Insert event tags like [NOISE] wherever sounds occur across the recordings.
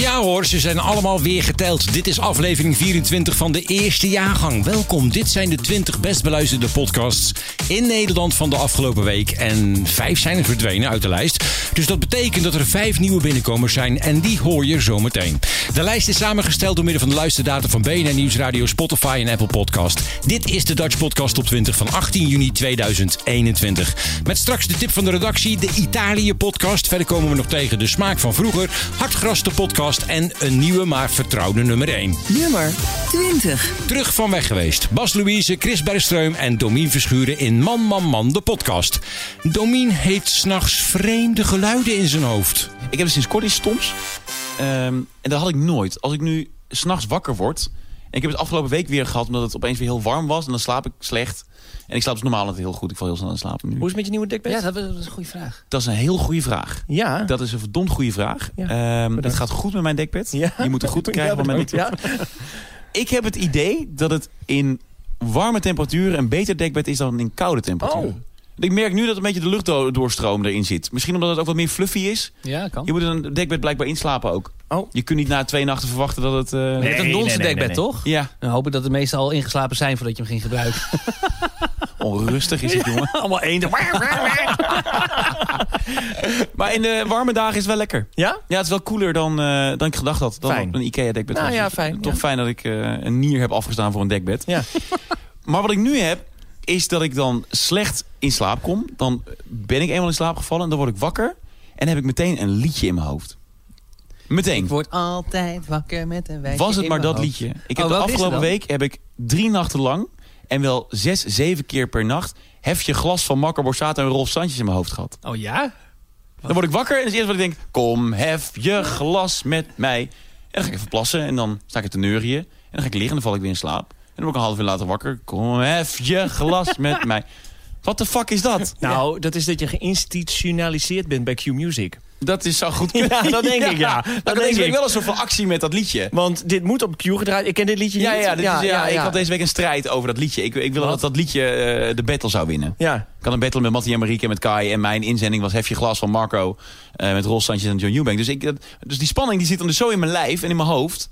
Ja hoor, ze zijn allemaal weer geteld. Dit is aflevering 24 van de eerste jaargang. Welkom, dit zijn de 20 best beluisterde podcasts in Nederland van de afgelopen week. En vijf zijn er verdwenen uit de lijst. Dus dat betekent dat er vijf nieuwe binnenkomers zijn en die hoor je zometeen. De lijst is samengesteld door middel van de luisterdata van BNN Nieuwsradio, Spotify en Apple Podcast. Dit is de Dutch Podcast Top 20 van 18 juni 2021. Met straks de tip van de redactie, de Italië podcast. Verder komen we nog tegen de smaak van vroeger, Hartgras de podcast en een nieuwe maar vertrouwde nummer 1. Nummer 20. Terug van weg geweest. Bas Louise, Chris Bergstreum en Domien Verschuren in Man Man Man de podcast. Domien heeft s'nachts vreemde geluiden in zijn hoofd. Ik heb het sinds kort iets stoms. Ehm, en dat had ik nooit. Als ik nu s'nachts wakker word... En ik heb het afgelopen week weer gehad omdat het opeens weer heel warm was. En dan slaap ik slecht. En ik slaap dus normaal altijd heel goed. Ik val heel snel in slaap nu. Hoe is het met je nieuwe dekbed? Ja, dat is een goede vraag. Dat is een heel goede vraag. Ja. Dat is een verdomd goede vraag. Ja, Ehm, het gaat goed met mijn dekbed. Ja. Je moet er goed [LAUGHS] te krijgen Ja, van mijn bedankt. dekbed. Ik heb het idee dat het in warme temperaturen een beter dekbed is dan in koude temperaturen. Oh. Ik merk nu dat een beetje de luchtdoorstroom erin zit. Misschien omdat het ook wat meer fluffy is. Ja, kan. Je moet een dekbed blijkbaar inslapen ook. Oh. Je kunt niet na twee nachten verwachten dat het... eh, Je hebt een nee, donse nee, nee, dekbed, nee. toch? Ja, Dan hoop ik dat de meesten al ingeslapen zijn voordat je hem ging gebruiken. [LAUGHS] onrustig is het, [LAUGHS] jongen. Allemaal één. [LAUGHS] Maar in de warme dagen is het wel lekker. Ja? Ja, het is wel cooler dan, eh, dan ik gedacht had. Dan Fijn. op een Ikea-dekbed. Nou ja, fijn, Toch ja. fijn dat ik eh, een nier heb afgestaan voor een dekbed. Ja. [LAUGHS] Maar wat ik nu heb, is dat ik dan slecht in slaap kom. Dan ben ik eenmaal in slaap gevallen en dan word ik wakker. En dan heb ik meteen een liedje in mijn hoofd. Meteen. Ik word altijd wakker met een wijsje Was het in maar mijn dat hoofd. liedje. Ik Oh, heb de afgelopen week heb ik drie nachten lang... en wel zes, zeven keer per nacht... hef je glas van Marco Borsato en Rolf Sanchez in mijn hoofd gehad. Oh ja? Dan word ik wakker en dat is het eerste wat ik denk... kom, hef je glas met mij. En dan ga ik even plassen en dan sta ik het te neurieën. En dan ga ik liggen en dan val ik weer in slaap. En dan word ik een half uur later wakker. Kom, hef je glas met [LAUGHS] mij. Wat de fuck is dat? Nou, dat is dat je geïnstitutionaliseerd bent bij Q-Music. Dat is zo goed kunnen. [LAUGHS] Ja, dat denk ik, ja. Dat Dat denk deze week ik. wel een soort van actie met dat liedje. Want dit moet op Q gedraaid. Ik ken dit liedje Ja, niet. ja, dit is, ja, ik had deze week een strijd over dat liedje. Ik, ik wilde dat dat liedje eh, de battle zou winnen. Ja. Ik had een battle met Mattie en Marieke en met Kai. En mijn inzending was Hef je glas van Marco. eh, met Rolf Sanchez en John Eubank. Dus, ik, dat- dus die spanning die zit dan dus zo in mijn lijf en in mijn hoofd.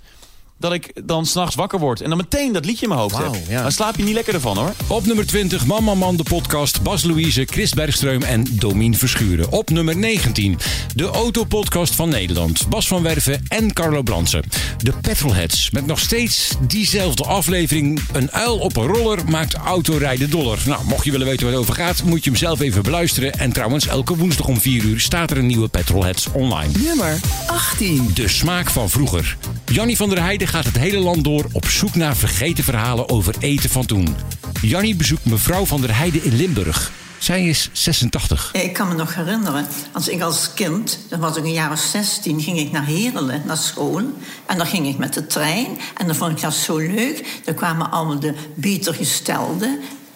Dat ik dan s'nachts wakker word. En dan meteen dat liedje in mijn hoofd heb. ja. Dan slaap je niet lekker ervan hoor. Op nummer 20 Man Man Man de podcast, Bas Louise, Chris Bergstreum en Domien Verschuren. Op nummer 19 de Autopodcast van Nederland, Bas van Werven en Carlo Bransen. De Petrolheads, met nog steeds diezelfde aflevering. Een uil op een roller maakt autorijden doller. Nou, mocht je willen weten waar het over gaat, moet je hem zelf even beluisteren. En trouwens, elke woensdag om 4 uur staat er een nieuwe Petrolheads online. Nummer 18. De smaak van vroeger. Jannie van der Heijden gaat het hele land door op zoek naar vergeten verhalen over eten van toen. Jannie bezoekt mevrouw van der Heijden in Limburg. Zij is 86. Ik kan me nog herinneren, als ik als kind, dat was ik een jaar of 16, ging ik naar Herelen, naar school. En dan ging ik met de trein. En dan vond ik dat zo leuk. Er kwamen allemaal de beter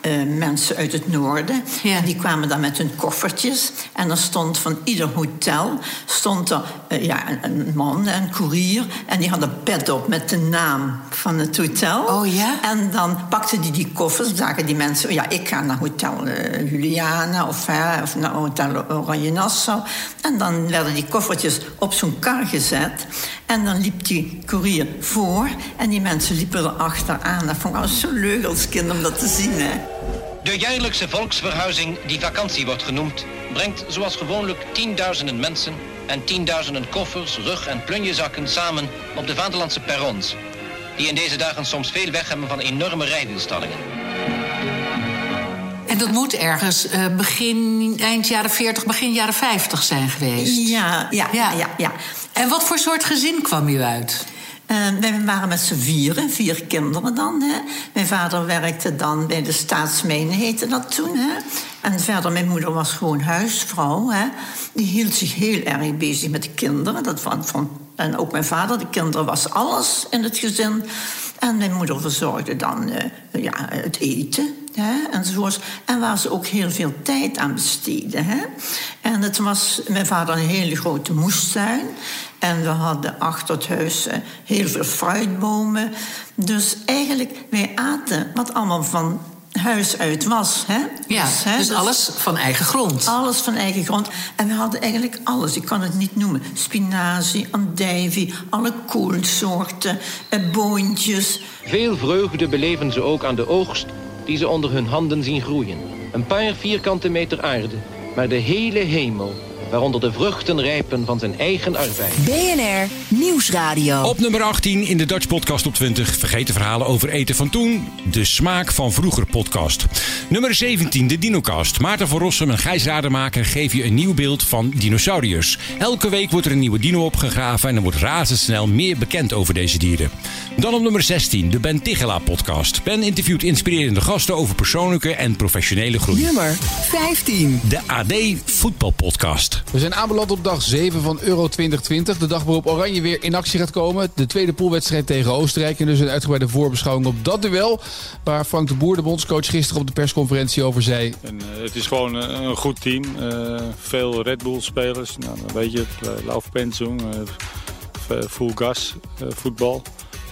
eh, mensen uit het noorden. Ja. En die kwamen dan met hun koffertjes. En dan stond van ieder hotel stond er eh, ja, een, een man, een koerier. En die had een pet op met de naam van het hotel. Oh ja? En dan pakten die die koffers, zagen die mensen... ja, ik ga naar Hotel eh, Juliana of, of naar Hotel Oranje Nassau. En dan werden die koffertjes op zo'n kar gezet. En dan liep die koerier voor en die mensen liepen er achteraan. Dat vond ik al zo leuk als kind om dat te zien, hè. De jaarlijkse volksverhuizing, die vakantie wordt genoemd, brengt zoals gewoonlijk tienduizenden mensen en tienduizenden koffers, rug- en plunjezakken samen op de vaderlandse perrons, die in deze dagen soms veel weg hebben van enorme rijwielstallingen. En dat moet ergens eh, begin, eind jaren 40, begin jaren 50 zijn geweest. Ja, ja, ja, Ja. ja. ja. En wat voor soort gezin kwam u uit? En wij waren met z'n vieren, vier kinderen dan. Hè. Mijn vader werkte dan bij de staatsmijnen, heette dat toen. Hè. En verder, mijn moeder was gewoon huisvrouw. Hè. Die hield zich heel erg bezig met de kinderen. Dat vond, en ook mijn vader, de kinderen was alles in het gezin. En mijn moeder verzorgde dan eh, ja, het eten hè. En waar ze ook heel veel tijd aan besteedde. Hè. En het was mijn vader een hele grote moestuin. En we hadden achter het huis eh, heel veel fruitbomen. Dus eigenlijk, wij aten wat allemaal van huis uit was. Hè? Ja, hè, dus alles van eigen grond. Alles van eigen grond. En we hadden eigenlijk alles, ik kan het niet noemen. Spinazie, andijvie, alle koolsoorten, eh, boontjes. Veel vreugde beleven ze ook aan de oogst die ze onder hun handen zien groeien. Een paar vierkante meter aarde, maar de hele hemel waaronder de vruchten rijpen van zijn eigen arbeid. BNR Nieuwsradio. Op nummer 18 in de Dutch Podcast op 20. Vergeten verhalen over eten van toen. De smaak van vroeger podcast. Nummer 17, de Dinocast. Maarten van Rossum en Gijs Rademaker geven je een nieuw beeld van dinosauriërs. Elke week wordt er een nieuwe dino opgegraven en er wordt razendsnel meer bekend over deze dieren. Dan op nummer 16, de Ben Tigela podcast. Ben interviewt inspirerende gasten over persoonlijke en professionele groei. Nummer 15. De AD Voetbalpodcast. We zijn aanbeland op dag 7 van Euro 2020. De dag waarop Oranje weer in actie gaat komen. De tweede poolwedstrijd tegen Oostenrijk. En dus een uitgebreide voorbeschouwing op dat duel. Waar Frank de Boer, de bondscoach, gisteren op de persconferentie over zei. En, uh, het is gewoon een, een goed team. Uh, veel Red Bull spelers. Nou, dan weet je het. Uh, Lauf Pensung. full gas voetbal.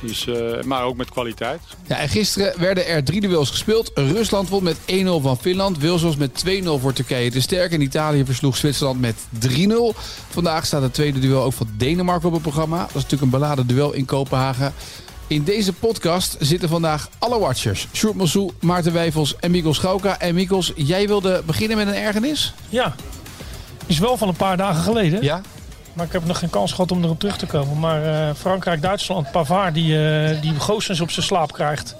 Dus, uh, maar ook met kwaliteit. Ja, en gisteren werden er drie duels gespeeld. Rusland won met 1-0 van Finland. Was met 2-0 voor Turkije te sterk. En Italië versloeg Zwitserland met 3-0. Vandaag staat het tweede duel ook van Denemarken op het programma. Dat is natuurlijk een beladen duel in Kopenhagen. In deze podcast zitten vandaag alle watchers. Sjoerd Mossou, Maarten Wijfels en Mikkel Schauka. En Mikkels, jij wilde beginnen met een ergernis? Ja, is wel van een paar dagen geleden. Ja? Maar ik heb nog geen kans gehad om erop terug te komen. Maar uh, Frankrijk-Duitsland, Pavard die, uh, die Goossens op zijn slaap krijgt.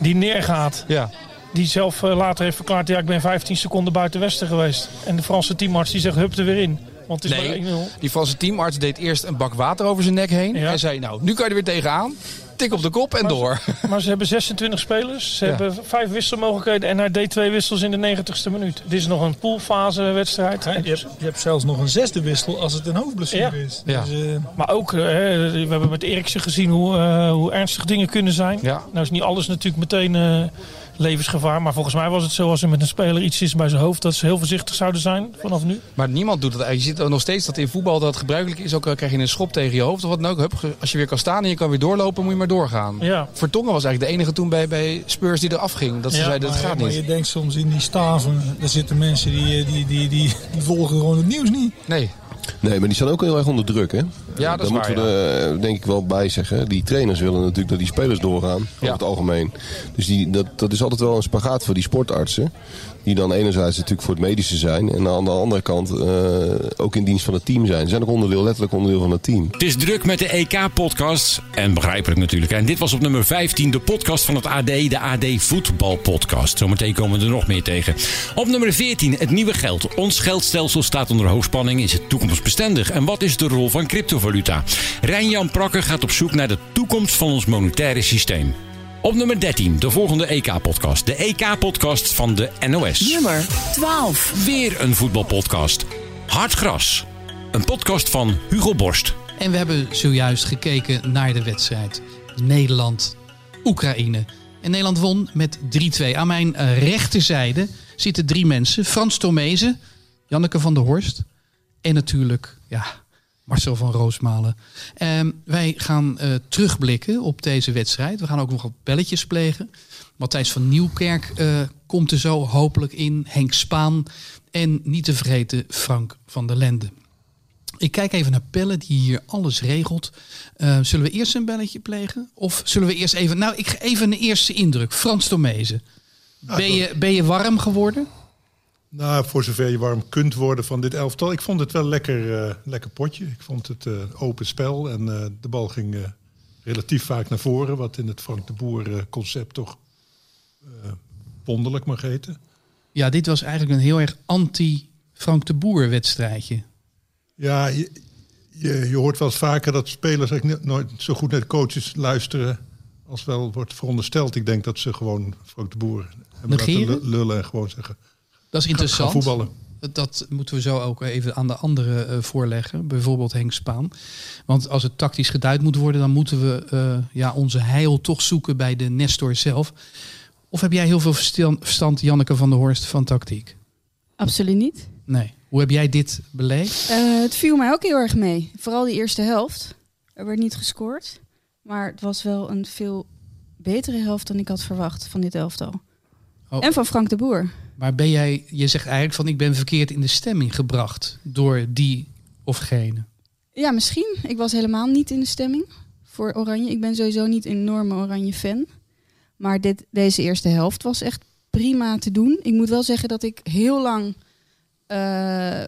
Die neergaat. Ja. Die zelf uh, later heeft verklaard, ja ik ben 15 seconden buiten Westen geweest. En de Franse teamarts die zegt, hup er weer in. Want het is nee, maar 1-0. die Franse teamarts deed eerst een bak water over zijn nek heen. Ja. En zei, nou, nu kan je er weer tegenaan. Tik op de kop en maar door. Ze, [LAUGHS] maar ze hebben 26 spelers. Ze Ja. hebben vijf wisselmogelijkheden. En hij deed twee wissels in de 90ste minuut. Dit is nog een poolfase wedstrijd. je, hebt, je hebt zelfs nog een zesde wissel als het een hoofdblessure is. Ja. Dus, uh, Maar ook, uh, we hebben met Eriksen gezien hoe, uh, hoe ernstig dingen kunnen zijn. Ja. Nou is niet alles natuurlijk meteen uh, levensgevaar. Maar volgens mij was het zo als er met een speler iets is bij zijn hoofd... dat ze heel voorzichtig zouden zijn vanaf nu. Maar niemand doet dat eigenlijk. Je ziet nog steeds dat in voetbal dat gebruikelijk is. Ook al krijg je een schop tegen je hoofd of wat dan ook. Hup, als je weer kan staan en je kan weer doorlopen, moet je maar doorgaan. Ja. Vertongen was eigenlijk de enige toen bij, bij Spurs die eraf ging. Dat ze Ja, zeiden, dat maar, gaat maar niet. je denkt soms in die staven, daar zitten mensen die, die, die, die, die volgen gewoon het nieuws niet. Nee. Nee, maar die staan ook heel erg onder druk, hè? Ja, dat is Daar waar, moeten we er eh, denk ik wel bij zeggen. Die trainers willen natuurlijk dat die spelers doorgaan, Ja. over het algemeen. Dus die, dat, dat is altijd wel een spagaat voor die sportartsen. Die dan enerzijds natuurlijk voor het medische zijn. En aan de andere kant eh, ook in dienst van het team zijn. Ze zijn ook onderdeel, letterlijk onderdeel van het team. Het is druk met de EK-podcast. En begrijpelijk natuurlijk. En dit was op nummer 15 de podcast van het AD, de AD Voetbalpodcast. Zometeen komen we er nog meer tegen. Op nummer 14 het nieuwe geld. Ons geldstelsel staat onder hoogspanning. Is het toekomstbestendig? En wat is de rol van cryptovaluta? Rijn-Jan Prakker gaat op zoek naar de toekomst van ons monetaire systeem. Op nummer 13 de volgende EK-podcast. De EK-podcast van de NOS. Nummer 12. Weer een voetbalpodcast. Hartgras. Een podcast van Hugo Borst. En we hebben zojuist gekeken naar de wedstrijd. Nederland-Oekraïne. En Nederland won met 3-2. Aan mijn eh, rechterzijde zitten drie mensen. Frans Tomezen, Janneke van der Horst en natuurlijk ja, Marcel van Roosmalen. Ehm, wij gaan eh, terugblikken op deze wedstrijd. We gaan ook nog wat belletjes plegen. Matthijs van Nieuwkerk eh, komt er zo hopelijk in. Henk Spaan. En niet te vergeten Frank van der Lende. Ik kijk even naar Pelle, die hier alles regelt. Uh, zullen we eerst een belletje plegen? Of zullen we eerst even... Nou, ik ga even een eerste indruk. Frans Tomezen. Ben je, ben je warm geworden? Nou, voor zover je warm kunt worden van dit elftal. Ik vond het wel lekker, uh, lekker potje. Ik vond het uh, open spel. En uh, de bal ging relatief vaak naar voren. Wat in het Frank de Boer concept toch wonderlijk mag heten. Ja, dit was eigenlijk een heel erg anti-Frank de Boer wedstrijdje. Ja, je, je, je hoort wel eens vaker dat spelers eigenlijk nooit zo goed naar de coaches luisteren als wel wordt verondersteld. Ik denk dat ze gewoon Frank de Boer hebben laten Negeren? lu- lullen en gewoon zeggen. Dat is interessant. Ga voetballen. Dat- moeten we zo ook even aan de anderen eh, voorleggen. Bijvoorbeeld Henk Spaan. Want als het tactisch geduid moet worden, dan moeten we eh, ja, onze heil toch zoeken bij de Nestor zelf. Of heb jij heel veel verstan- verstand, Janneke van der Horst, van tactiek? Absoluut niet. Nee. Hoe heb jij dit beleefd? Eh, het viel mij ook heel erg mee. Vooral die eerste helft. Er werd niet gescoord. Maar het was wel een veel betere helft dan ik had verwacht van dit elftal. Oh. En van Frank de Boer. Maar ben jij, je zegt eigenlijk van ik ben verkeerd in de stemming gebracht door die of gene. Ja, misschien. Ik was helemaal niet in de stemming voor Oranje. Ik ben sowieso niet een enorme Oranje-fan. Maar dit, deze eerste helft was echt prima te doen. Ik moet wel zeggen dat ik heel lang, eh,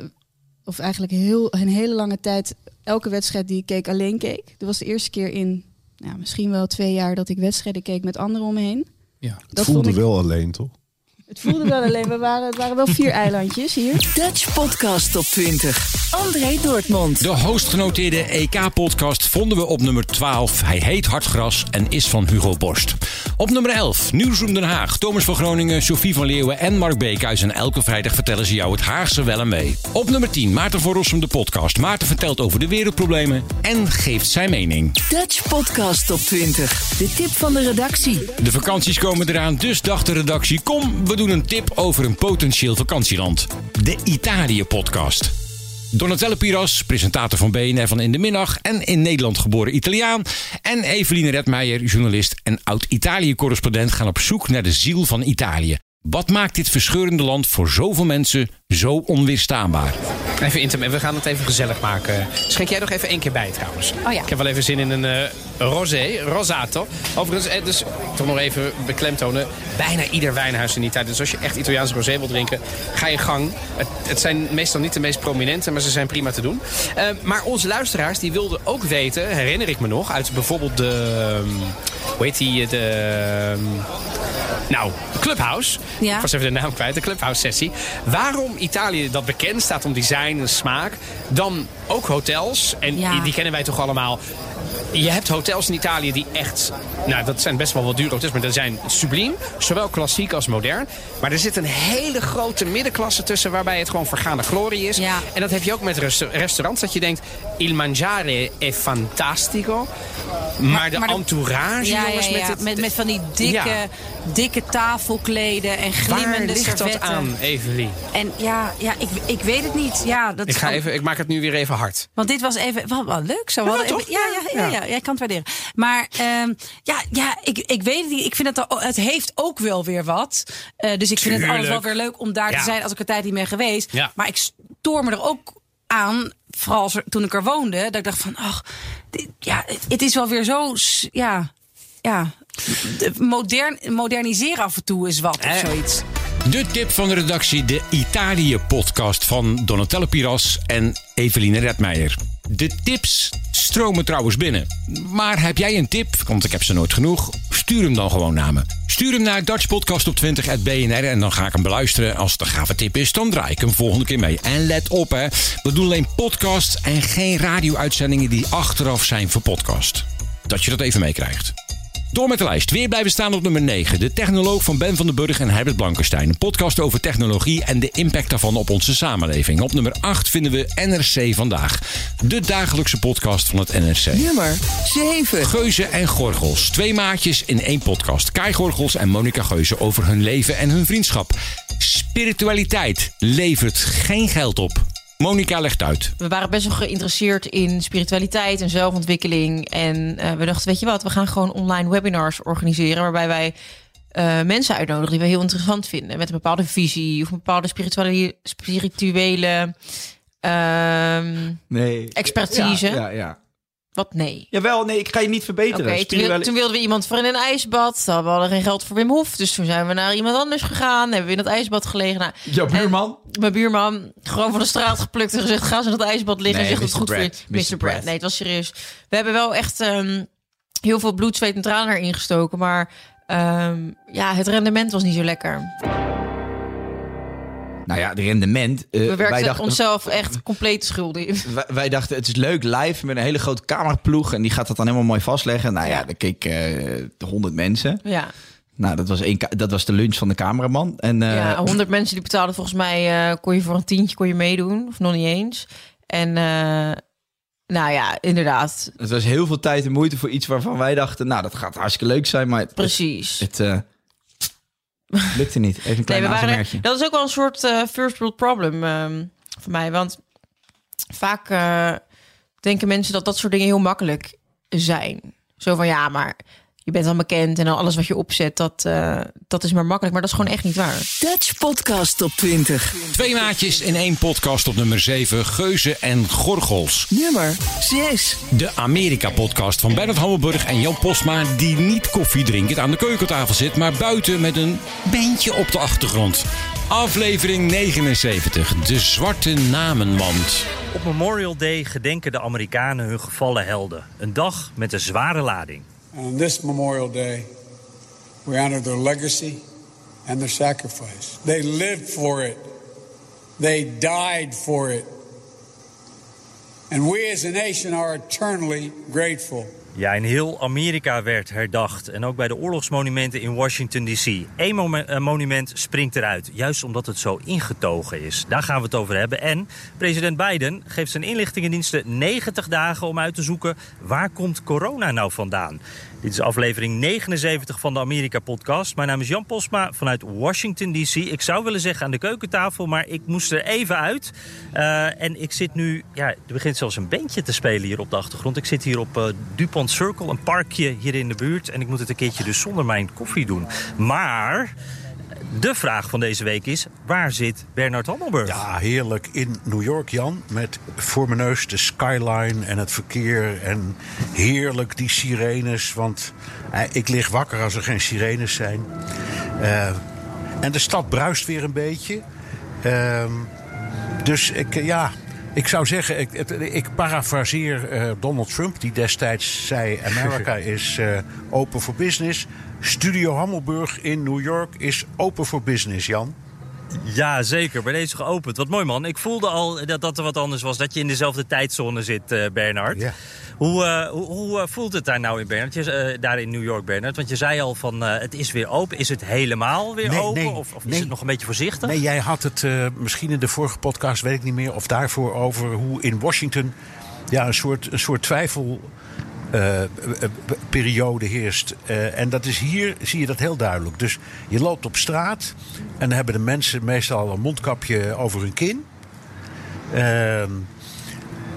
of eigenlijk heel, een hele lange tijd, elke wedstrijd die ik keek alleen keek. Dat was de eerste keer in nou, misschien wel twee jaar dat ik wedstrijden keek met anderen om me heen. Ja. Het voelde wel alleen, toch? Het voelde wel alleen, we waren, het waren wel vier eilandjes hier. Dutch Podcast Top 20. André Dortmund. De hoogstgenoteerde EK-podcast vonden we op nummer 12. Hij heet Hartgras en is van Hugo Borst. Op nummer 11, Nieuwsroom Den Haag. Thomas van Groningen, Sophie van Leeuwen en Mark Beekhuis. En elke vrijdag vertellen ze jou het Haagse wel en mee. Op nummer 10, Maarten van Rossum, de podcast. Maarten vertelt over de wereldproblemen en geeft zijn mening. Dutch Podcast Top 20. De tip van de redactie. De vakanties komen eraan, dus dacht de redactie: kom, we doen een tip over een potentieel vakantieland. De Italië-podcast. Donatelle Piras, presentator van BNR van In de Middag en in Nederland geboren Italiaan. En Eveline Redmeijer, journalist en oud-Italië-correspondent, gaan op zoek naar de ziel van Italië. Wat maakt dit verscheurende land voor zoveel mensen zo onweerstaanbaar? Even intim, we gaan het even gezellig maken. Schenk jij nog even één keer bij trouwens. Oh ja. Ik heb wel even zin in een eh, rosé, rosato. Overigens, eh, dus toch nog even beklemtonen. Bijna ieder wijnhuis in Italië. Dus als je echt Italiaans rosé wilt drinken, ga je gang. Het, het zijn meestal niet de meest prominente, maar ze zijn prima te doen. Eh, maar onze luisteraars die wilden ook weten, herinner ik me nog, uit bijvoorbeeld de... ehm, hoe heet die? De... ehm, nou, Clubhouse. Ja. Ik was even de naam kwijt, de Clubhouse-sessie. Waarom Italië dat bekend staat om design en smaak, dan ook hotels. En Ja. die, die kennen wij toch allemaal. Je hebt hotels in Italië die echt... Nou, dat zijn best wel wat dure hotels, maar dat zijn subliem. Zowel klassiek als modern. Maar er zit een hele grote middenklasse tussen... waarbij het gewoon vergaande glorie is. En dat heb je ook met resta- restaurants. Dat je denkt, il mangiare è fantastico. Maar, de maar de- entourage, Ja, jongens, ja, ja. met het... met, met van die dikke, dikke tafelkleden en Waar glimmende ligt dat servetten. aan, Evelien? En ja, ja ik, ik weet het niet. Ja, dat Ik, ga even, ik maak het nu weer even hard. Want dit was even wel, wel leuk. Zo. Ja, toch? ja, ja, ja, jij kan het waarderen. Maar ehm, ja, ja ik, ik weet het niet. Ik vind het, al- het heeft ook wel weer wat. Eh, dus ik vind het alles wel weer leuk om daar Ja. te zijn als ik er tijd niet ben geweest. Ja. Maar ik stoor me er ook aan, vooral er- toen ik er woonde, dat ik dacht van, ach, dit- ja, het, is wel weer zo, ja, ja, de- modern, moderniseren af en toe is wat of zoiets. De tip van de redactie, de Italië-podcast van Donatelle Piras en Eveline Redmeijer. De tips stromen trouwens binnen. Maar heb jij een tip, want ik heb ze nooit genoeg, stuur hem dan gewoon naar me. Stuur hem naar Dutch Podcast op 20.bnr en dan ga ik hem beluisteren. Als het een gave tip is, dan draai ik hem volgende keer mee. En let op hè, we doen alleen podcasts en geen radio-uitzendingen die achteraf zijn voor podcast. Dat je dat even meekrijgt. Door met de lijst. Weer blijven staan op nummer 9. De technoloog van Ben van den Burg en Herbert Blankenstein. Een podcast over technologie en de impact daarvan op onze samenleving. Op nummer 8 vinden we NRC Vandaag. De dagelijkse podcast van het NRC. Nummer 7. Geuze en Gorgels. Twee maatjes in één podcast. Kai Gorgels en Monica Geuze over hun leven en hun vriendschap. Spiritualiteit levert geen geld op. Monica legt uit. We waren best wel geïnteresseerd in spiritualiteit en zelfontwikkeling. En eh, we dachten, weet je wat, we gaan gewoon online webinars organiseren... waarbij wij eh, mensen uitnodigen die we heel interessant vinden... met een bepaalde visie of een bepaalde spirituele, spirituele ehm, Nee. expertise. Ja, ja, ja. Wat nee? Jawel, nee, ik ga je niet verbeteren. Oké, toen, Spirituele- toen wilden we iemand voor in een ijsbad. Dan we hadden geen geld voor Wim Hof. Dus toen zijn we naar iemand anders gegaan. Hebben we in dat ijsbad gelegen. Nou, Jouw buurman? en mijn buurman gewoon van de straat geplukt en gezegd... ga eens in dat ijsbad liggen Nee, en zeg dat het goed voor je. Brad. Mr. Mr. Brad. Brad. Nee, het was serieus. We hebben wel echt ehm, heel veel bloed, zweet en tranen erin gestoken. Maar ehm, ja, het rendement was niet zo lekker. Nou ja, de rendement. eh, We werken dachten, onszelf echt compleet schulden in. [LAUGHS] wij, wij dachten, het is leuk live met een hele grote cameraploeg. En die gaat dat dan helemaal mooi vastleggen. Nou ja, dan keek eh 100 mensen. Ja. Nou, dat was, één, dat was de lunch van de cameraman. En, eh, ja, [LAUGHS] 100 mensen die betaalden volgens mij, kon je voor een tientje kon je meedoen, of nog niet eens. En nou ja, inderdaad. Het was heel veel tijd en moeite voor iets waarvan wij dachten... nou, dat gaat hartstikke leuk zijn, maar... het- Precies. Het, eh, [LAUGHS] lukte niet. Even een klein waren er- dat is ook wel een soort eh, first world problem ehm, voor mij. Want vaak eh, denken mensen dat dat soort dingen heel makkelijk zijn. Zo van ja, maar je bent dan bekend en dan alles wat je opzet, dat, eh, dat is maar makkelijk. Maar dat is gewoon echt niet waar. Dutch Podcast Top 20. Twee maatjes in één podcast op nummer 7. Geuzen en Gorgels. Nummer 6. De Amerika-podcast van Bernard Hammelburg en Jan Postma... die niet koffie drinkend aan de keukentafel zit... maar buiten met een bandje op de achtergrond. Aflevering 79. De Zwarte Namenmand. Op Memorial Day gedenken de Amerikanen hun gevallen helden. Een dag met een zware lading. On this Memorial Day, we honor their legacy and their sacrifice. They lived for it, they died for it. And we as a nation are eternally grateful. Ja, in heel Amerika werd herdacht. En ook bij de oorlogsmonumenten in Washington D.C. Eén eh, monument springt eruit. Juist omdat het zo ingetogen is. Daar gaan we het over hebben. En president Biden geeft zijn inlichtingendiensten 90 dagen om uit te zoeken... waar komt corona nou vandaan? Dit is aflevering 79 van de Amerika-podcast. Mijn naam is Jan Posma vanuit Washington D.C. Ik zou willen zeggen aan de keukentafel, maar ik moest er even uit. Eh, en ik zit nu... Ja, er begint zelfs een bandje te spelen hier op de achtergrond. Ik zit hier op eh, Dupont Circle, een parkje hier in de buurt. En ik moet het een keertje dus zonder mijn koffie doen. Maar... De vraag van deze week is, waar zit Bernard Hammelburg? Ja, heerlijk in New York, Jan. Met voor mijn neus de skyline en het verkeer. En heerlijk die sirenes. Want eh, ik lig wakker als er geen sirenes zijn. Eh, en de stad bruist weer een beetje. Ehm, dus ik, eh, ja, ik zou zeggen, ik, het- ik parafraseer eh, Donald Trump, die destijds zei: Amerika [LAUGHS] is eh, open voor business. Studio Hammelburg in New York is open voor business, Jan. Ja, zeker. Bij deze geopend. Wat mooi, man. Ik voelde al dat dat er wat anders was. Dat je in dezelfde tijdzone zit, eh, Bernard. Hoe, eh, hoe, hoe eh, voelt het daar nou in Bernard? Je, daar in New York, Bernard? Want je zei al van het is weer open. Is het helemaal weer Nee, open? nee, of of is het nog een beetje voorzichtig? Nee, jij had het misschien in de vorige podcast, weet ik niet meer, of daarvoor over hoe in Washington ja, een soort, een soort twijfel. Eh, eh, periode heerst. Eh, en dat is hier, zie je dat heel duidelijk. Dus je loopt op straat en dan hebben de mensen meestal een mondkapje over hun kin. Ehm,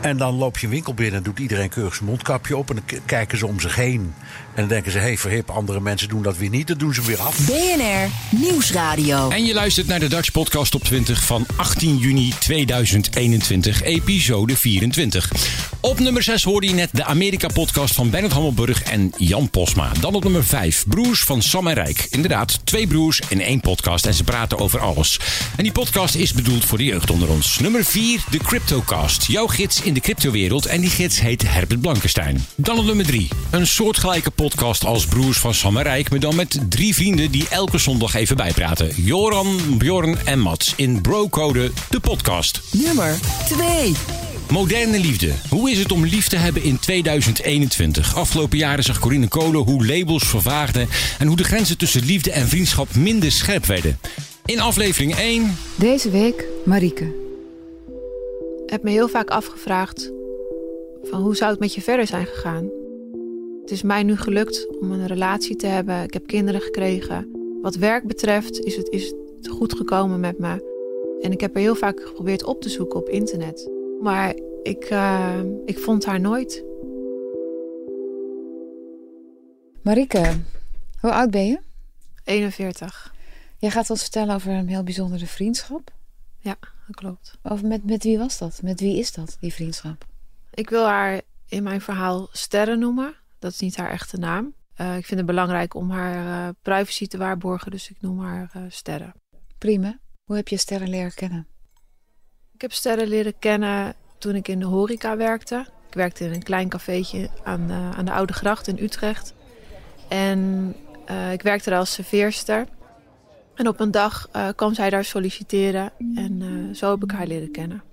en dan loop je een winkel binnen en doet iedereen keurig zijn mondkapje op. En dan kijken ze om zich heen. En dan denken ze, hé, hey, verhip, andere mensen doen dat weer niet. Dat doen ze weer af. BNR Nieuwsradio. En je luistert naar de Dutch Podcast op 20 van 18 juni 2021, episode 24. Op nummer 6 hoorde je net de Amerika-podcast van Bernard Hammelburg en Jan Posma. Dan op nummer 5, Broers van Sam en Rijk. Inderdaad, twee broers in één podcast en ze praten over alles. En die podcast is bedoeld voor de jeugd onder ons. Nummer 4, de Cryptocast. Jouw gids in de cryptowereld en die gids heet Herbert Blankenstein. Dan op nummer 3, een soortgelijke podcast als Broers van Sam en Rijk, maar dan met drie vrienden die elke zondag even bijpraten. Joran, Bjorn en Mats in Brocode, de podcast. Nummer 2. Moderne liefde. Hoe is het om lief te hebben in 2021? Afgelopen jaren zag Corinne Kolen hoe labels vervaagden en hoe de grenzen tussen liefde en vriendschap minder scherp werden. In aflevering 1 Deze week Marieke. Ik heb me heel vaak afgevraagd van hoe zou het met je verder zijn gegaan. Het is mij nu gelukt om een relatie te hebben. Ik heb kinderen gekregen. Wat werk betreft is het, is het goed gekomen met me. En ik heb er heel vaak geprobeerd op te zoeken op internet. Maar ik, eh, ik vond haar nooit. Marieke, hoe oud ben je? 41. Jij gaat ons vertellen over een heel bijzondere vriendschap. Ja, dat klopt. Over met, met wie was dat? Met wie is dat, die vriendschap? Ik wil haar in mijn verhaal Sterren noemen. Dat is niet haar echte naam. Eh, ik vind het belangrijk om haar eh, privacy te waarborgen, dus ik noem haar Sterren. Prima. Hoe heb je sterren leren kennen? Ik heb Sterren leren kennen toen ik in de horeca werkte. Ik werkte in een klein cafeetje aan de, aan de Oude Gracht in Utrecht. En eh, ik werkte daar als serveerster. En op een dag eh, kwam zij daar solliciteren en eh, zo heb ik haar leren kennen.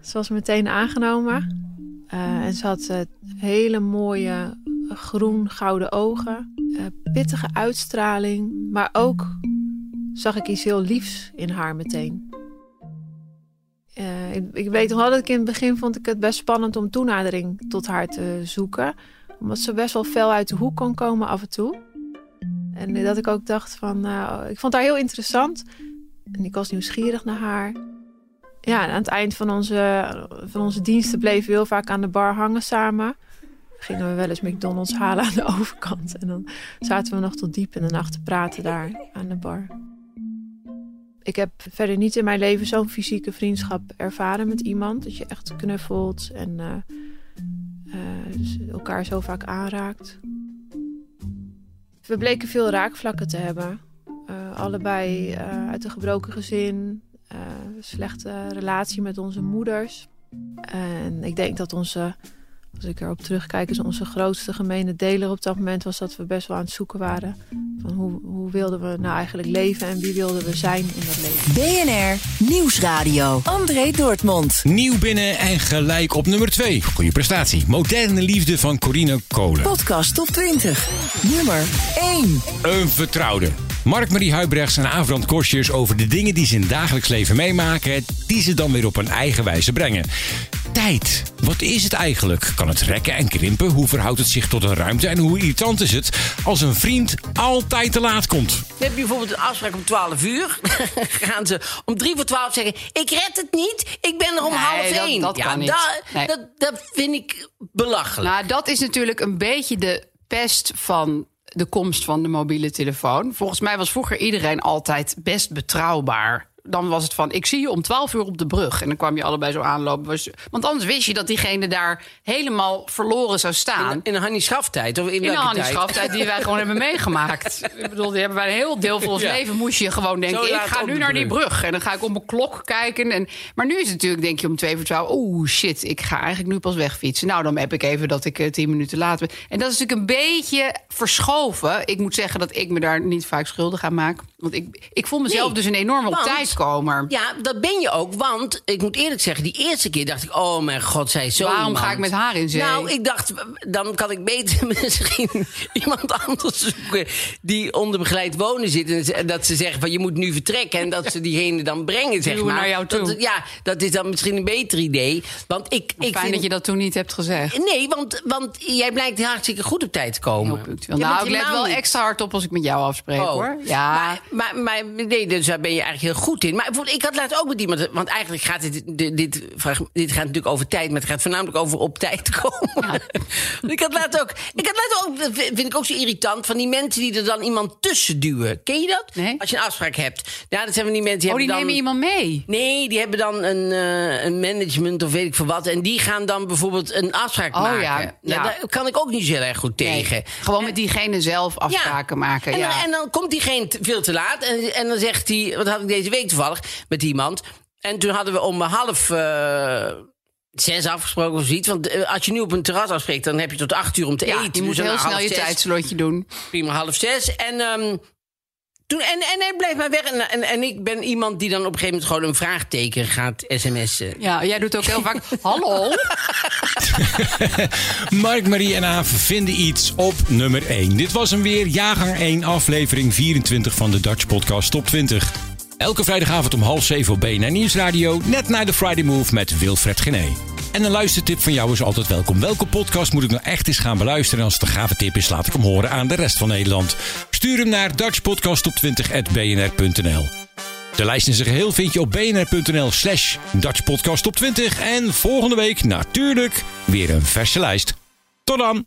Ze was meteen aangenomen eh, en ze had eh, hele mooie groen-gouden ogen, eh, pittige uitstraling, maar ook zag ik iets heel liefs in haar meteen. Eh, ik, weet nog wel dat ik in het begin vond ik het best spannend om toenadering tot haar te zoeken. Omdat ze best wel fel uit de hoek kon komen af en toe. En dat ik ook dacht van, nou, ik vond haar heel interessant. En ik was nieuwsgierig naar haar. Ja, aan het eind van onze, van onze diensten bleven we heel vaak aan de bar hangen samen. Gingen we wel eens McDonald's halen aan de overkant. En dan zaten we nog tot diep in de nacht te praten daar aan de bar. Ik heb verder niet in mijn leven zo'n fysieke vriendschap ervaren met iemand. Dat je echt knuffelt en eh, eh, elkaar zo vaak aanraakt. We bleken veel raakvlakken te hebben. Eh, allebei uit een gebroken gezin, slechte relatie met onze moeders. En ik denk dat onze, als ik erop terugkijk, is onze grootste gemene deler op dat moment was dat we best wel aan het zoeken waren. Van hoe, hoe wilden we nou eigenlijk leven en wie wilden we zijn in dat leven. BNR Nieuwsradio. André Dortmund. Nieuw binnen en gelijk op nummer 2. Goeie prestatie. Moderne liefde van Corine Kolen. Podcast top 20. Nummer 1. Een vertrouwde. Mark-Marie Huibrechts en Avrand Kostjes over de dingen die ze in het dagelijks leven meemaken, die ze dan weer op een eigen wijze brengen. Tijd. Wat is het eigenlijk? Kan het rekken en krimpen? Hoe verhoudt het zich tot een ruimte? En hoe irritant is het als een vriend altijd te laat komt? Dan heb je bijvoorbeeld een afspraak om 12 uur. [LAUGHS] gaan ze om 3 voor 12 zeggen: Ik red het niet, ik ben er om Nee, half dat- 1. dat ja, kan niet. da- Nee. dat, dat vind ik belachelijk. Nou, dat is natuurlijk een beetje de pest van de komst van de mobiele telefoon. Volgens mij was vroeger iedereen altijd best betrouwbaar. Dan was het van, ik zie je om 12 uur op de brug. En dan kwam je allebei zo aanlopen. Want anders wist je dat diegene daar helemaal verloren zou staan. In, in een Hannie Schaftijd? Of in, In de Hannie tijd? Schaftijd die wij gewoon hebben meegemaakt. [LAUGHS] Ik bedoel, die hebben wij een heel deel van ons Ja. leven. Moest je gewoon denken, Zo ik ga nu de naar die brug. En dan ga ik op mijn klok kijken. En, maar nu is het natuurlijk, denk je om twee voor twaalf... oeh, shit, ik ga eigenlijk nu pas wegfietsen. Nou, dan heb ik even dat ik eh, tien minuten later ben. En dat is natuurlijk een beetje verschoven. Ik moet zeggen dat ik me daar niet vaak schuldig aan maak. Want ik, ik voel mezelf Nee, dus een enorme op want- Ja, dat ben je ook. Want ik moet eerlijk zeggen, die eerste keer dacht ik: oh mijn god, zij is zo. Waarom iemand. ga ik met haar in zee? Nou, ik dacht, dan kan ik beter [LAUGHS] misschien iemand anders zoeken die onder begeleid wonen zit. En dat ze zeggen van je moet nu vertrekken. En dat ze diegene dan brengen, zeg maar. naar jou toe. Dat, ja, dat is dan misschien een beter idee. Want ik, ik Fijn vind, dat je dat toen niet hebt gezegd. Nee, want, want jij blijkt hartstikke goed op tijd te komen. nou, Jij bent ik let wel niet- extra hard op als ik met jou afspreek, Oh. hoor. Ja. Maar, maar, maar nee, dus daar ben je eigenlijk heel goed in. Maar bijvoorbeeld, ik had laatst ook met iemand... Want eigenlijk gaat dit, dit, dit, gaat natuurlijk over tijd... maar het gaat voornamelijk over op tijd [LAUGHS] komen. ik had laatst ook... Ik had laatst ook, dat vind ik ook zo irritant... van die mensen die er dan iemand tussen duwen. Ken je dat? Als je een afspraak hebt. Ja, dat zijn die mensen... Die Oh, die dan, nemen iemand mee? Nee, die hebben dan een, eh, een management of weet ik veel wat. En die gaan dan bijvoorbeeld een afspraak Oh, maken. ja, Nou, ja. daar kan ik ook niet zo heel erg goed Nee, tegen. gewoon met diegene zelf afspraken maken. En, ja. dan, en dan komt diegene veel te laat. En, en dan zegt hij, wat had ik deze week toevallig met iemand. En toen hadden we om half eh, zes afgesproken of zoiets. Want eh, als je nu op een terras afspreekt, dan heb je tot acht uur om te Ja, eten. je moet Dus dan heel snel je zes, tijdslotje doen. Prima, half zes. En, ehm, toen, en, en hij bleef maar weg. En, en, en ik ben iemand die dan op een gegeven moment gewoon een vraagteken gaat sms'en. Ja, jij doet ook heel vaak. [LAUGHS] Hallo? [LAUGHS] Mark, Marie en Aaf vinden iets op nummer 1. Dit was hem weer, jaargang 1, aflevering 24 van de Dutch Podcast Top 20. Elke vrijdagavond om half zeven op BNN Nieuwsradio, net na de Friday Move met Wilfred Gené. En een luistertip van jou is altijd welkom. Welke podcast moet ik nou echt eens gaan beluisteren? En als het een gave tip is, laat ik hem horen aan de rest van Nederland. Stuur hem naar dutchpodcasttop20.bnr.nl De lijst in zijn geheel vind je op bnr.nl slash dutchpodcasttop20. En volgende week natuurlijk weer een verse lijst. Tot dan!